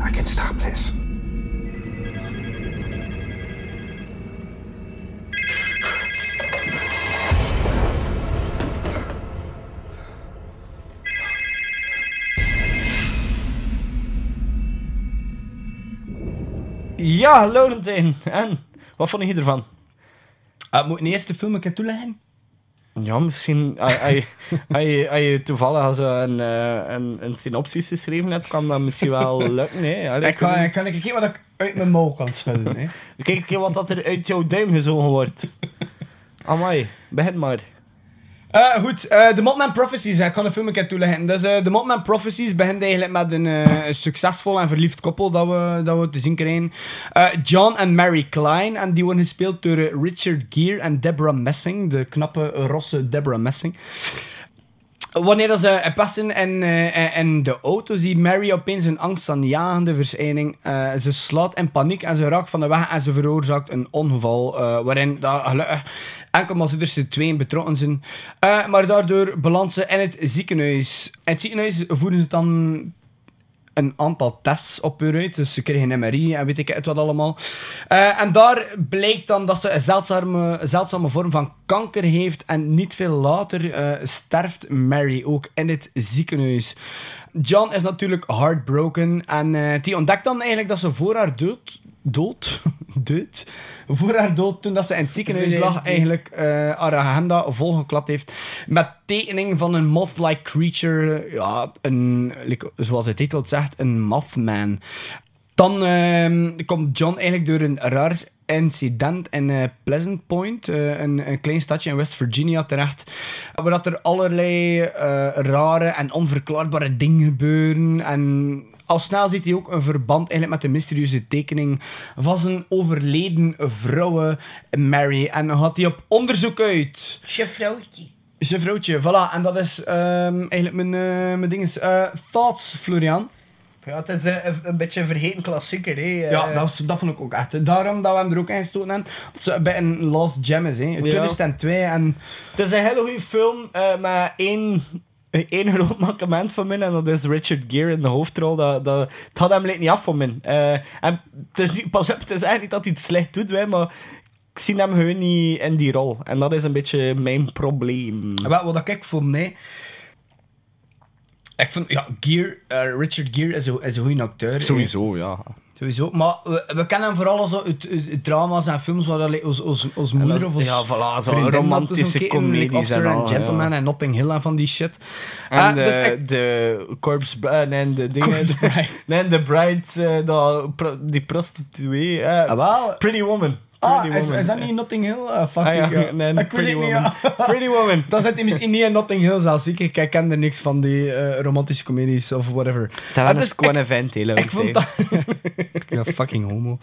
S11: I can stop this.
S5: Ja, Laurentijn. En? Wat vond je ervan?
S4: Uh, moet ik eerst de film een keer toeleggen?
S5: Ja, misschien... Als je- je toevallig zo een, eh, een, een synopsis geschreven hebt, kan dat misschien wel lukken. Hè? Allee,
S4: Ik ga, ik ga even kijken wat ik uit mijn mouw kan schudden.
S5: Kijk een keer wat dat er uit jouw duim gezogen wordt. Amai, begin maar.
S4: Eh, goed, eh, de Mothman Prophecies. hè. Ik ga een keer toelichten. Dus eh, de Mothman Prophecies begint eigenlijk met een eh, succesvol en verliefd koppel dat we, dat we te zien krijgen. Eh, John en Mary Klein. En die worden gespeeld door eh, Richard Gere en Deborah Messing. De knappe, rosse Deborah Messing. Wanneer ze passen in, eh, in de auto, ziet Mary opeens een angstaanjagende verschijning. Eh, ze slaat in paniek en ze raakt van de weg en ze veroorzaakt een ongeval. eh, waarin enkel maar de twee betrokken zijn. Maar daardoor belandt ze in het ziekenhuis. In het ziekenhuis voeren ze dan een aantal tests op uit. Dus ze kregen MRI en weet ik het wat allemaal. Eh, en daar blijkt dan dat ze een zeldzame, zeldzame vorm van kanker heeft. En niet veel later eh, sterft Mary ook in het ziekenhuis. John is natuurlijk heartbroken. En eh, die ontdekt dan eigenlijk dat ze voor haar dood... Dood? Dood? Voor haar dood, toen dat ze in het ziekenhuis lag, eigenlijk eh, haar agenda volgeklad heeft met tekening van een moth-like creature. Ja, een, zoals de titel het zegt, een mothman. Dan ehm, komt John eigenlijk door een raar incident in eh, Pleasant Point, eh, een, een klein stadje in West Virginia, terecht. Waar dat er allerlei eh, rare en onverklaarbare dingen gebeuren. En al snel ziet hij ook een verband eigenlijk met de mysterieuze tekening van zijn overleden vrouw Mary. En dan gaat hij op onderzoek uit.
S7: Chefvrouwtje.
S4: Zijn vrouwtje, voilà. En dat is ehm, eigenlijk mijn, mijn ding. thoughts, Florian?
S5: Ja, het is eh, een, een beetje een vergeten klassieker. Hè. Eh,
S4: Ja, dat, was, dat vond ik ook echt. Daarom dat we hem er ook in gestoten hebben. Dat is bij een Lost Gem is, hè. 2002 en...
S5: Het is een hele goede film, eh met één, één groot mankement van mij, en dat is Richard Gere in de hoofdrol. Dat, dat, het had hem niet af van mij. Eh, en het is niet, pas op, het is eigenlijk niet dat hij het slecht doet, hè, maar ik zie hem gewoon niet in die rol. En dat is een beetje mijn probleem.
S4: Wat, wat ik vond, nee... Ik vond, ja, Gere, eh, Richard Gere is een, is een goede acteur.
S5: Sowieso, ja.
S4: Sowieso. Maar we, we kennen hem vooral zo uit, uit- uit drama's en films waar dat ons, moeder
S5: dat-
S4: of ons
S5: ja, voilà, zo romantische comedies en al,
S4: Gentleman
S5: ja.
S4: en Notting Hill en van die shit.
S5: En
S4: Eh,
S5: de,
S4: dus ik-
S5: de Corpse Bride, nee, de dingen... Nee, de Bride, eh, die prostituee. eh,
S4: Ah.
S5: Pretty Woman.
S4: Ah,
S5: Pretty
S4: is,
S5: Woman.
S4: is dat niet Notting Hill? Ah, fuck,
S5: Ah, ja,
S4: ik, ja.
S5: nee,
S4: Ik weet
S5: Pretty
S4: niet,
S5: Woman.
S4: ja.
S5: Pretty Woman.
S4: Dan zit hij misschien niet in Notting Hill zelfs. Ik, ik ken er niks van die eh, romantische comedies of whatever.
S5: Dat was
S4: is-
S5: een event, heel
S4: Ik vond dat... ja, fucking homo.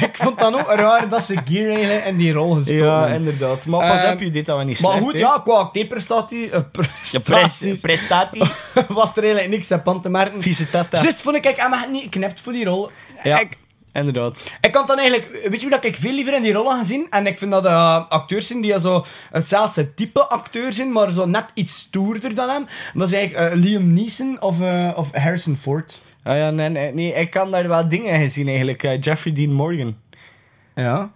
S4: ik vond dat ook raar dat ze Gear eigenlijk in die rol gestoken
S5: Ja, inderdaad. Maar pas op, je deed dat wel niet
S4: Maar
S5: slecht,
S4: goed,
S5: hè.
S4: ja, qua acteerprestatie... eh, prestaties,
S5: prestatie.
S4: was er eigenlijk niks aan te merken.
S5: Vieze tata.
S4: Vond ik, ik hem echt niet geknipt voor die rol.
S5: Ja,
S4: Ik,
S5: inderdaad.
S4: ik had dan eigenlijk... Weet je wie dat ik veel liever in die rollen ga zien? En ik vind dat eh, acteurs zijn die zo hetzelfde type acteur zijn, maar zo net iets stoerder dan hem. Dat is eigenlijk eh, Liam Neeson of, eh, of Harrison Ford.
S5: Ah ja, nee, nee, nee, ik kan daar wel dingen gezien eigenlijk. Jeffrey Dean Morgan.
S4: Ja.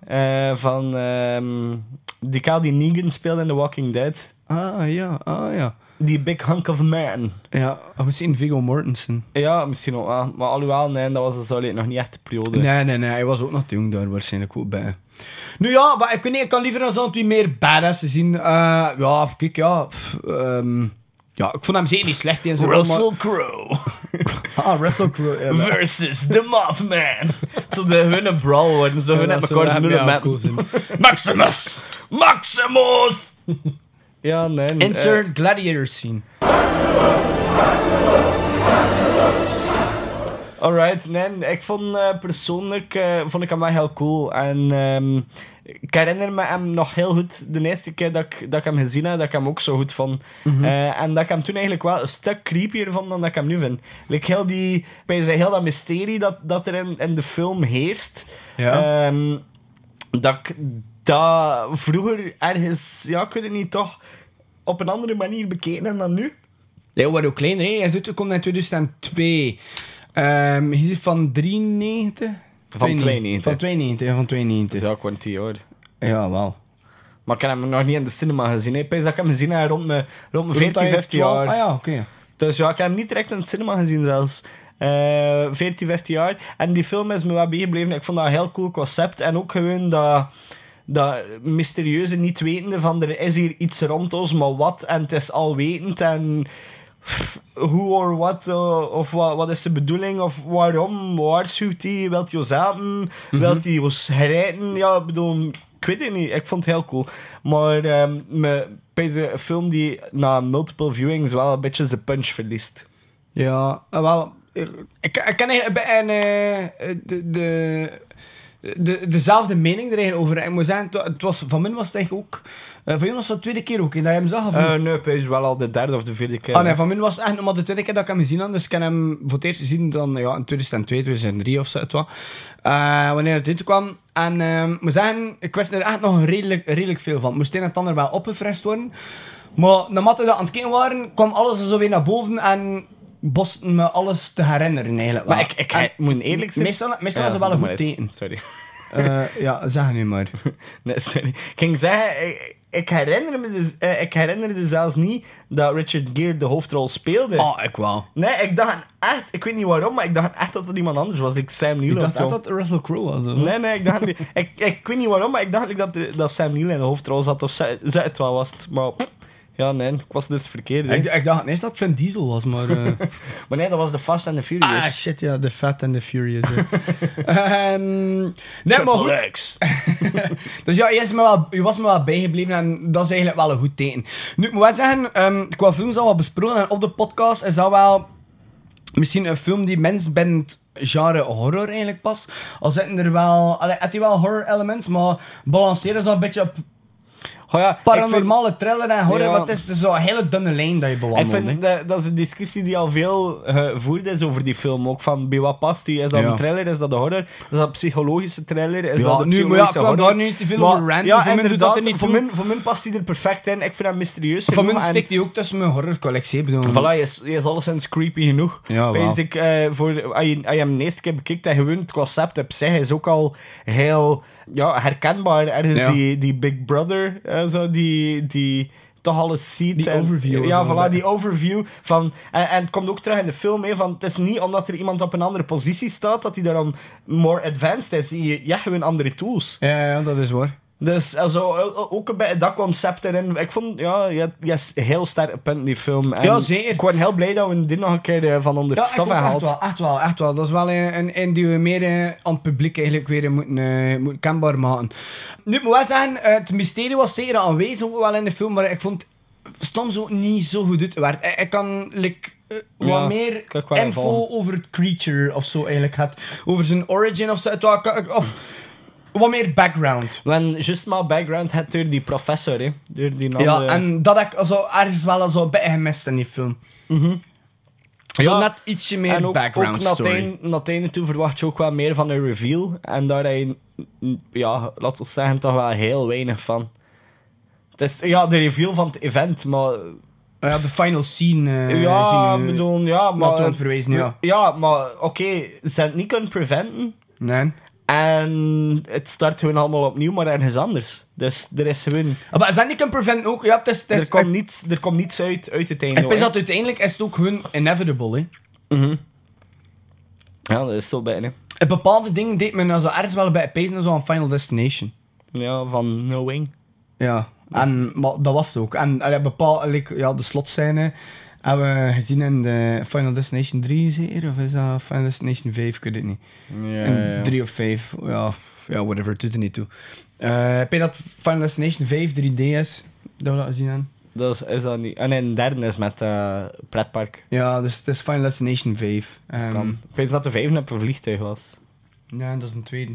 S5: Van ehm die kaal die Negan speelde in The Walking Dead.
S4: Ah, ja, ah, ja.
S5: Die big hunk of man.
S4: Ja, of misschien Viggo Mortensen.
S5: Ja, misschien ook wel. Maar alhoewel, nee, dat was dus nog niet echt de periode.
S4: Nee, nee, nee. Hij was ook nog te jong daar waarschijnlijk ook bij. Nu ja, maar ik weet niet, ik kan liever dan zo'n twee meer badass zien. Eh, ja, kijk, ja. pff, ehm, ja, ik vond hem zeker niet slecht in zijn rol, maar-
S5: Russell Crowe
S4: Ah, Russell Crowe. ja,
S5: versus the Mothman. Zo de hunne brawl worden, zo hun elkaar
S4: ja, zijn.
S5: Maximus! Maximus! Ja, nee.
S4: Insert gladiator scene.
S5: Alright, nee, ik vond eh, persoonlijk eh, vond ik hem wel heel cool. En ehm, ik herinner me hem nog heel goed de eerste keer dat ik, dat ik hem gezien heb, dat ik hem ook zo goed vond.
S4: Mhm.
S5: Eh, en dat ik hem toen eigenlijk wel een stuk creepier vond dan dat ik hem nu vind. Like heel, die, heel dat mysterie dat, dat er in, in de film heerst.
S4: Ja.
S5: Ehm, dat ik dat vroeger ergens, ja, ik weet het niet, toch op een andere manier bekeken dan nu.
S4: Ja, wat ook kleiner, hè. Hij is uitgekomen in 2002. Ehm hij is van 93?
S5: Van 92.
S4: Van 92, ja, van 92.
S5: Ja, ik word 10 jaar.
S4: Ja, wel.
S5: Maar ik heb hem nog niet in de cinema gezien. Ik dat ik hem gezien heb rond mijn, rond mijn 14, 15 jaar.
S4: Ah ja, oké.
S5: Dus ja, ik heb hem niet direct in de cinema gezien zelfs. Eh 14, 15 jaar. En die film is me wel bijgebleven. Ik vond dat een heel cool concept. En ook gewoon dat, dat mysterieuze niet wetende van er is hier iets rond ons, maar wat? En het is alwetend en pff, hoe of wat, eh, of wat, wat is de bedoeling, of waarom, waarschuwt hij, wilt hij ons helpen, wilt hij ons rijden? Ja, ik bedoel, ik weet het niet, ik vond het heel cool. Maar ehm me, bij een film die na multiple viewings wel een beetje zijn punch verliest.
S4: Ja, eh, wel. Ik, ik, bij een, eh, de, de, de, dezelfde mening er eigenlijk over. Ik moet zeggen, het, wa- het was, van mij was het eigenlijk ook... eh, van jou was het de tweede keer ook, dat je hem zag? Of?
S5: Eh nee, het is wel al de derde of de vierde keer.
S4: Ah nee, van mij was het echt nog maar de tweede keer dat ik hem gezien had. Dus ik heb hem voor het eerst gezien dan, ja, in 2002, 2003 of zo. Het was. Eh, wanneer het uitkwam. En eh, ik moet zeggen, ik wist er echt nog redelijk, redelijk veel van. Moest een en ander wel opgefrest worden. Maar naarmate we aan het kijken waren, kwam alles zo weer naar boven en boste me alles te herinneren eigenlijk.
S5: Maar
S4: wel.
S5: ik, ik, ik moet eerlijk zijn.
S4: Meestal, meestal
S5: Ja,
S4: was het wel een goed teken.
S5: Sorry.
S4: Eh, ja, zeg nu maar.
S5: Nee, sorry. Ik ging zeggen, ik, ik herinner me dus, eh, ik herinnerde zelfs niet dat Richard Gere de hoofdrol speelde.
S4: Oh, ik wel.
S5: Nee, ik dacht echt, ik weet niet waarom, maar ik dacht echt dat het iemand anders was. Ik Sam Neill
S4: Ik
S5: of
S4: dacht echt dat het Russell Crowe was. hoor.
S5: Nee, nee, ik dacht niet. ik, ik weet niet waarom, maar ik dacht like dat, dat Sam Neill in de hoofdrol zat. Of zij, zij het wel was. het. Maar pff, ja, nee, ik was dus verkeerd. hè.
S4: Ik, ik dacht ineens dat het Vin Diesel was, maar... eh,
S5: Maar nee, dat was de Fast and the Furious.
S4: Ah, shit, ja, The Fat and the Furious. hè. Ehm, nee, maar goed. Dus ja, je, is me wel, je was me wel bijgebleven en dat is eigenlijk wel een goed teken. Nu, ik moet wel zeggen, ehm, qua films al wat besproken en op de podcast is dat wel misschien een film die mens binnen het genre horror eigenlijk past. Al zitten er wel, allee, had hij wel horror elements, maar balanceren ze een beetje op
S5: Oh ja, ik
S4: paranormale thriller en horror,
S5: Ja.
S4: maar het is dus zo'n hele dunne lijn dat je
S5: Ik
S4: bewandelt. hè.
S5: vind dat, dat is een discussie die al veel gevoerd is over die film. Ook van, bij wat past die? Is dat
S4: Ja.
S5: een thriller? Is dat een horror? Is dat een psychologische thriller? Is
S4: Ja,
S5: dat een
S4: nu, maar ja, ik daar nu te veel
S5: Maar-
S4: over.
S5: Ja,
S4: Voor doet dat er niet
S5: voor,
S4: toe.
S5: mij, voor past hij er perfect in. Ik vind dat mysterieus.
S4: Mij
S5: en-
S4: steekt hij ook tussen mijn horrorcollectie. ik bedoel.
S5: Voilà, hij is, hij is alleszins creepy genoeg.
S4: Ja,
S5: ik, eh, voor, als, je, als je hem de eerste keer bekijkt en gewoon het concept op zich is ook al heel ja, herkenbaar. Ergens die, die Big Brother, zo, die, die toch alles ziet.
S4: Die
S5: en-
S4: overview
S5: Ja, voilà, die overview. Van, en, en het komt ook terug in de film, hè, van, het is niet omdat er iemand op een andere positie staat, dat hij daarom more advanced is. Je, je hebt gewoon andere tools.
S4: Ja, ja, dat is waar.
S5: Dus also, eh, ook een beetje dat concept erin. Ik vond, ja, je hebt, je hebt heel sterke punten die film. En
S4: Ja, zeker.
S5: Ik ben heel blij dat we dit nog een keer eh, van onder
S4: Ja,
S5: de
S4: ook
S5: hebben
S4: echt wel, echt wel, echt wel. Dat is wel een, een, een die we meer eh, aan het publiek eigenlijk weer moeten, eh, moeten kenbaar maken. Nu, ik moet wel zeggen, eh, het mysterie was zeker aanwezig ook wel in de film, maar ik vond soms ook niet zo goed uitgewerkt. Ik, ik kan like, eh, wat
S5: Ja,
S4: meer info over het creature of zo eigenlijk had. Over zijn origin of zo. Het Of wat meer background.
S5: When just maar background had door die professor, hè. Door die
S4: Ja,
S5: andere-
S4: en dat heb ik also, ergens wel zo een beetje gemist in die film. Zo
S5: Ja,
S4: net ietsje meer
S5: en ook,
S4: background
S5: ook
S4: story.
S5: het einde toe verwacht je ook wel meer van een reveal. En daar heb je, mm, ja, laten we zeggen, toch wel heel weinig van. Het is, ja, de reveal van het event, maar...
S4: Ja, de final scene. eh,
S5: ja,
S4: zien we-
S5: bedoel, ja, maar...
S4: Verwezen, ja.
S5: Ja, maar oké, ze hebben het niet kunnen preventen.
S4: Nee.
S5: En het start gewoon allemaal opnieuw, maar ergens anders. Dus er is gewoon...
S4: Ah, Maar is dat niet kunnen preventen ook? Ja, het is... Het is
S5: Er komt, niets, er komt niets uit, uit het einde.
S4: Ik
S5: hoor.
S4: dat uiteindelijk is het ook gewoon inevitable, hè.
S5: Mhm. Ja, dat is zo bijna.
S4: En bepaalde dingen deed men also ergens wel bij pezen zo aan Final Destination.
S5: Ja, van Knowing.
S4: Ja. En, maar dat was het ook. En uh, bepaal, like, ja, de slotscène hebben we gezien in de Final Destination 3 zeker? Of is dat Final Destination 5? Ik weet het niet.
S5: Ja, ja.
S4: 3 of 5. Ja, ja, whatever. Het doet er niet toe. Eh, heb je dat Final Destination 5 3D is? Dat we dat gezien hebben?
S5: Dat is, is dat niet. En in de derde is met eh pretpark.
S4: Ja, dus het is Final Destination 5. Ehm,
S5: Kan. Ik weet dat de vijfde op een vliegtuig was.
S4: Ja, dat is een tweede.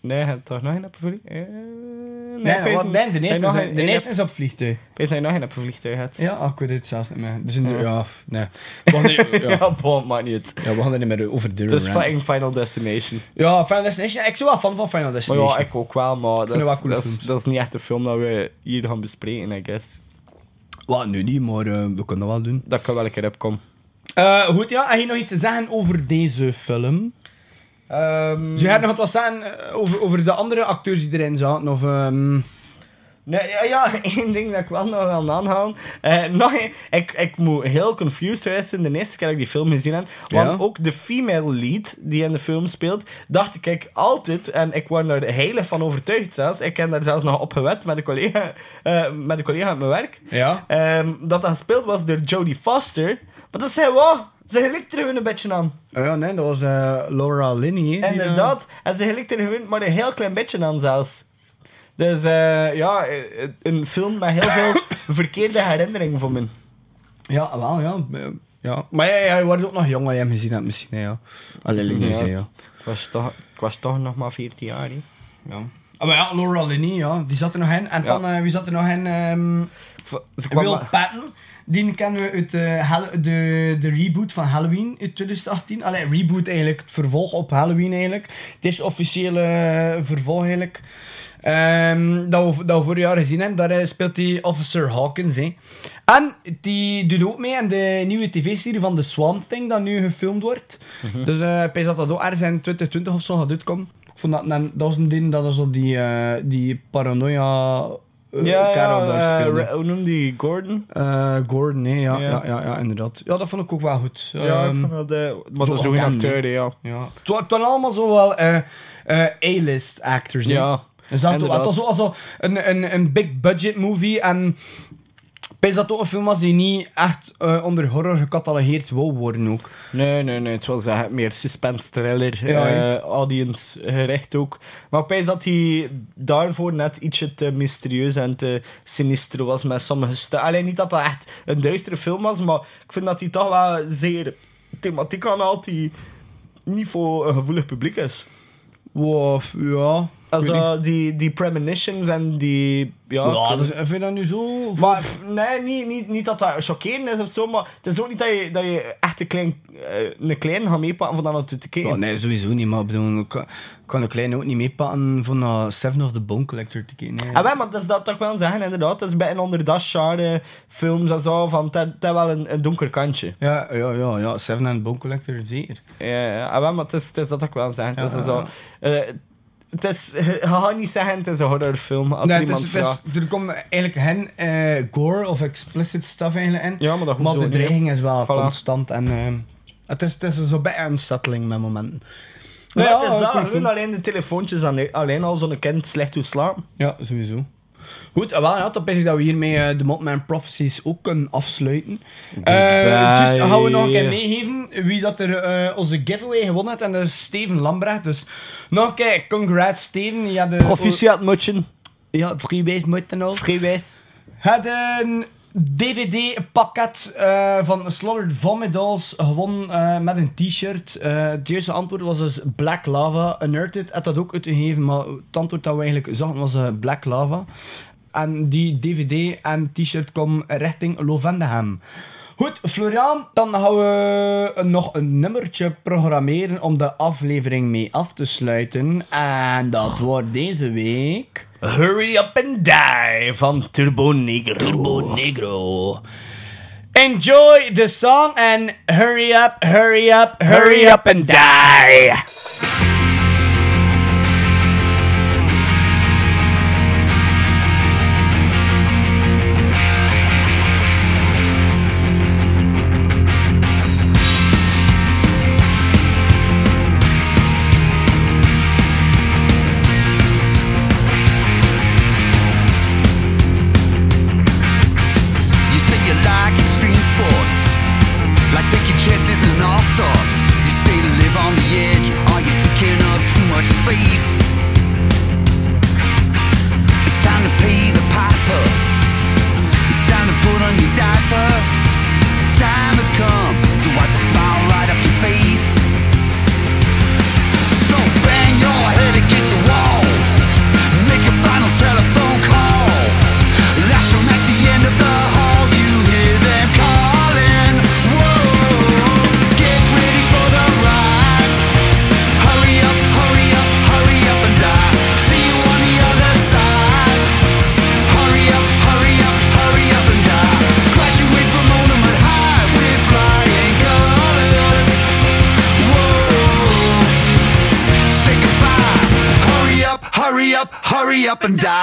S5: Nee, toch nog een op een vliegtuig? Eh,
S4: Nee, de
S5: nee,
S4: is op vliegtuig.
S5: Dat je nog een op vliegtuig had.
S4: Ja, ik weet het zelfs niet meer. Dus in de,
S5: Ja.
S4: ja, nee. We gaan er,
S5: Ja,
S4: ja. ja, we gaan er niet meer over de
S5: Het is fucking Final Destination.
S4: Ja, Final Destination. Ik ben wel fan van Final
S5: Maar
S4: Destination.
S5: ja, ik ook wel, maar dat
S4: het
S5: is,
S4: wel
S5: dat, is, dat niet echt de film dat we hier gaan bespreken, I guess.
S4: Wat, nu niet, maar eh, we kunnen dat wel doen.
S5: Dat kan wel een keer opkomen.
S4: Eh, goed, ja. Heb je nog iets te zeggen over deze film?
S5: Ehm,
S4: Dus je hebt nog wat zeggen eh, over, over de andere acteurs die erin zaten? Of, ehm,
S5: Nee, ja, ja, één ding dat ik wel nog wil aanhalen. Eh nog een, ik, ik moet heel confused geweest zijn de eerste keer dat ik die film gezien heb. Want
S4: Ja?
S5: ook de female lead die in de film speelt, dacht ik, ik altijd, en ik word er heilig van overtuigd zelfs, ik heb daar zelfs nog op gewet met een collega, eh, met een collega uit mijn werk,
S4: Ja?
S5: ehm, dat dat gespeeld was door Jodie Foster. Maar dat zei wat? Ze gelikt er gewoon een beetje aan.
S4: Oh ja, nee, dat was eh, Laura Linney.
S5: Inderdaad. En ze gelikt er gewoon maar een heel klein beetje aan zelfs. Dus eh, ja, een film met heel veel verkeerde herinneringen voor me.
S4: Ja, wel, ja. Eh, ja. Maar je wordt ook nog jong als je hem gezien hebt, misschien. hè, Ja. Alleen ik
S5: Ja.
S4: ja. ja.
S5: Ik was toch, ik was toch nog maar 14 jaar. hè.
S4: Ja. Ah, maar ja, Laura Linney, ja, die zat er nog in. En
S5: Ja.
S4: dan, eh, wie zat er nog in? Ehm
S5: Ze kwam
S4: Will
S5: maar-
S4: Patton. Die kennen we uit de, de reboot van Halloween uit 2018. Allee, reboot eigenlijk, het vervolg op Halloween eigenlijk. Het eerste officiële vervolg eigenlijk. Ehm, dat, we, dat we vorig jaar gezien hebben. Daar eh, speelt hij Officer Hawkins. Hè. En die doet ook mee aan de nieuwe tv-serie van The Swamp Thing, dat nu gefilmd wordt.
S5: Mhm.
S4: Dus eh ik dat dat ook ergens in 2020 of zo gaat uitkomen. Ik vond dat, dat was een ding dat zo die, eh, die paranoia eh,
S5: Ja, ja,
S4: daar.
S5: Ra- hoe noemde die Gordon?
S4: Eh, Gordon, nee, ja,
S5: Ja.
S4: ja. Ja, ja, inderdaad. Ja, dat vond ik ook wel goed.
S5: ja, ik
S4: Ehm,
S5: vond dat... eh, maar
S4: zo
S5: dat is ook een
S4: gekend,
S5: acteur, ja.
S4: ja. Het, wa- het waren allemaal zo wel A-list actors.
S5: Ja,
S4: Dus dat, het was zo een, een, een big budget movie. En denk dat ook een film was die niet echt eh, onder horror gecatalogeerd wou worden ook.
S5: Nee, nee, nee. Het was eh, meer suspense thriller.
S4: Ja,
S5: eh, audience gericht ook. Maar ik weet dat hij daarvoor net ietsje te mysterieus en te sinister was met sommige stukken. Alleen niet dat dat echt een duistere film was, maar ik vind dat hij toch wel zeer thematiek aanhaalt die niet voor een gevoelig publiek is.
S4: Wow, ja.
S5: Also, die, die premonitions en die... Ja,
S4: Ja, dus, vind je dat nu zo?
S5: maar nee, niet, niet, niet dat dat chockerend is of zo, maar het is ook niet dat je, dat je echt een klein, eh, een klein gaat meepakken van dat naartoe te kijken.
S4: Ja, nee, sowieso niet. Maar ik bedoel, ik kan, kan een kleine ook niet meepakken van uh, Seven of the Bone Collector te kijken. nee.
S5: Ah, maar dat is dat toch wel zeggen, inderdaad. Het is bij een onder dat genre films en zo, van heeft wel een, een donker kantje.
S4: Ja, ja, ja, ja. Seven and the Bone Collector, zeker.
S5: Ja, ja, ah, maar het is, het is dat ook wel zeggen. Het is zo, eh, het is, je gaat niet zeggen het is een horrorfilm als
S4: Nee, het is, het is, er komt eigenlijk geen eh, gore of explicit stuff eigenlijk in.
S5: Ja, maar dat
S4: Maar de
S5: niet,
S4: dreiging is wel
S5: Voilà.
S4: constant. En, ehm, het is, het is zo bij unsettling met momenten.
S5: Nou ja,
S4: Ja,
S5: het is Gewoon
S4: film.
S5: alleen de telefoontjes, aan- alleen al zo'n kind slecht hoe slapen.
S4: Ja, sowieso. Goed, eh, wel, ja, dan denk dat we hiermee eh, de Mothman Prophecies ook kunnen afsluiten. Eh juist, gaan we nog een keer meegeven wie dat er eh, onze giveaway gewonnen heeft. En dat is Steven Lambrecht. Dus nog een keer, congrats Steven. Ja, de,
S5: Proficiat mutchen.
S4: Ja, vrijwijs moeten ook.
S5: Vrijwijs.
S4: Het een DVD-pakket eh, van Slaughtered Vomit Dolls gewonnen eh, met een t-shirt. Eh, het juiste antwoord was dus Black Lava. Unearthed had dat ook uitgegeven, maar het antwoord dat we eigenlijk zagen was eh, Black Lava. En die DVD en t-shirt komen richting Lovendeham. Goed, Florian, dan gaan we nog een nummertje programmeren om de aflevering mee af te sluiten. En dat wordt deze week...
S5: Hurry Up and Die van Turbo Negro.
S4: Turbo Negro. Enjoy the song and hurry up, hurry up, hurry up and die.
S15: Up and die.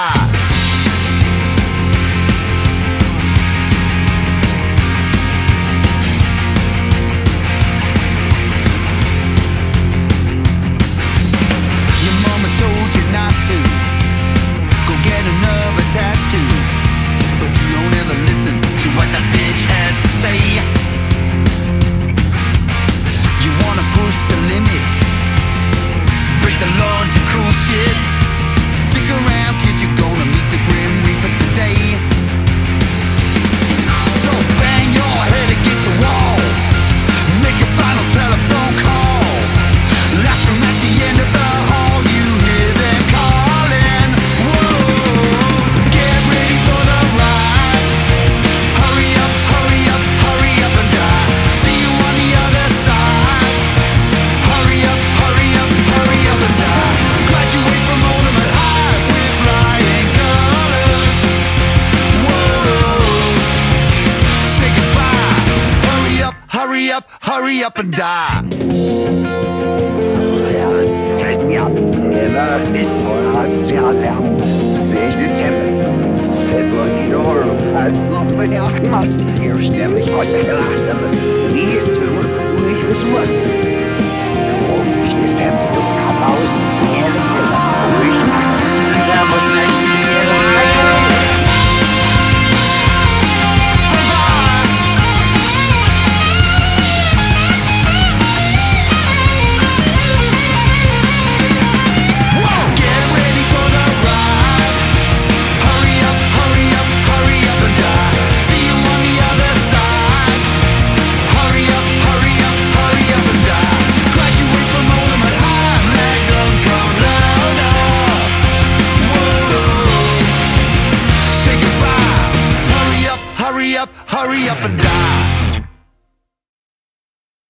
S15: up and die. said like your als ob wir die acht Massen hier ständig heute gelacht haben. Wie ist es, wenn und ich was machen? Das ist grob, ich jetzt hemmst du Kapaus.